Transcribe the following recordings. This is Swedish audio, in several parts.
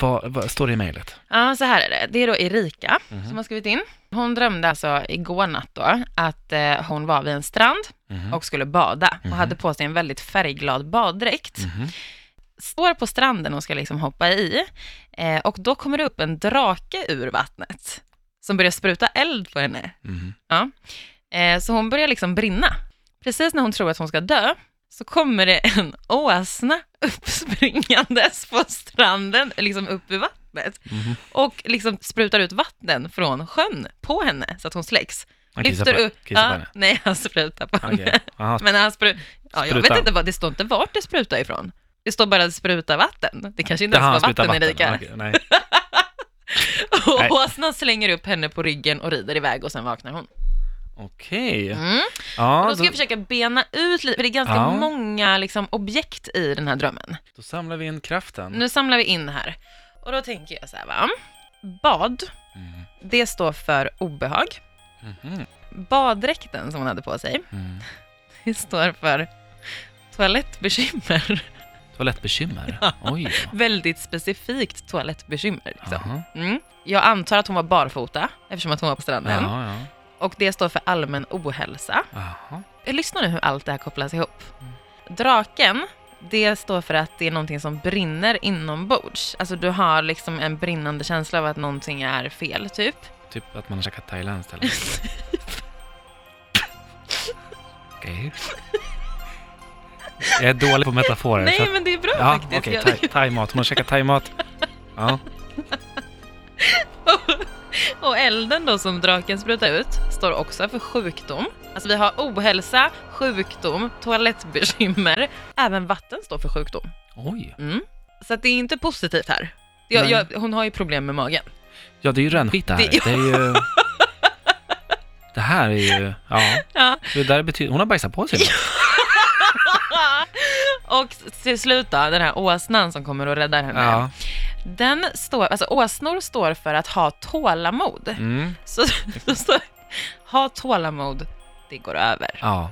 Vad, vad står det i mejlet? Ja, så här är det. Det är då Erika Mhm. som har skrivit in. Hon drömde alltså igår natt då att eh, hon var vid en strand Mhm. och skulle bada Mhm. och hade på sig en väldigt färgglad baddräkt. Mhm. Står på stranden och ska liksom hoppa i eh, och då kommer det upp en drake ur vattnet som börjar spruta eld på henne. Mhm. Ja. Eh, så hon börjar liksom brinna. Precis när hon tror att hon ska dö så kommer det en åsna uppspringandes på stranden, liksom upp ur vattnet Mhm. och liksom sprutar ut vatten från sjön på henne så att hon släcks. Han kissar Lyfter på, upp, kissar på ja, henne. nej han sprutar på Okej. henne. Aha, Men han spru... ja, jag vet Sprutar. inte vad, det står inte vart det sprutar ifrån. Det står bara att det sprutar vatten. Det kanske inte ens var vatten, vatten. Erika. Okej. Nej. Och åsnan slänger upp henne på ryggen och rider iväg och sen vaknar hon. Okej. Mm. Ja, Och då ska då, jag försöka bena ut lite, för det är ganska Ja. många liksom, objekt i den här drömmen. då samlar vi in kraften. Nu samlar vi in här. Och då tänker jag så här, va? Bad, Mm. det står för obehag. Mhm. Baddräkten som hon hade på sig, Mm. det står för toalettbekymmer. Toalettbekymmer? Oj då. Väldigt specifikt toalettbekymmer. Liksom. Mm. Jag antar att hon var barfota, eftersom att hon var på stranden. Ja, ja. Och det står för allmän ohälsa. Jaha. Lyssna nu hur allt det här kopplas ihop. Draken, det står för att det är någonting som brinner inombords. Alltså du har liksom en brinnande känsla av att någonting är fel, typ. Typ att man har käkat thailändskt eller? Okej. Jag är dålig på metaforer. Nej, att- men det är bra Ja, faktiskt. okej. Jag- thai- Thai-mat. Hon har käkat thai-mat. Ja. Och elden då som draken sprutar ut står också för sjukdom. Alltså vi har ohälsa, sjukdom, toalettbekymmer. Även vatten står för sjukdom. Oj. Mm. Så att det är inte positivt här. Jag, jag, hon har ju problem med magen. Ja, det är ju rännskit det här. Det- Det är ju... Det här är ju... Ja. Ja. Det där betyder... Hon har bajsat på sig. Och till slut då, den här åsnan som kommer och räddar henne. Ja. Den står, alltså åsnor står för att ha tålamod. Mm. Så, så står ha tålamod, det går över. Ja.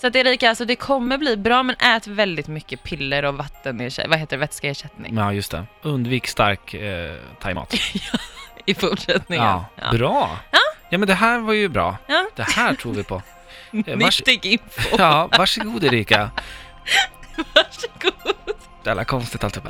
Så att Erika, alltså det kommer bli bra, men ät väldigt mycket piller och vatten, vad heter det, vätskeersättning ja, just det. Undvik stark eh, thai-mat. i fortsättningen. Ja. Bra. Ja, men det här var ju bra. Ja. Det här tror vi på. Nyttig info, Ja, varsågod Erika. varsågod. Jävla konstigt alltihopa.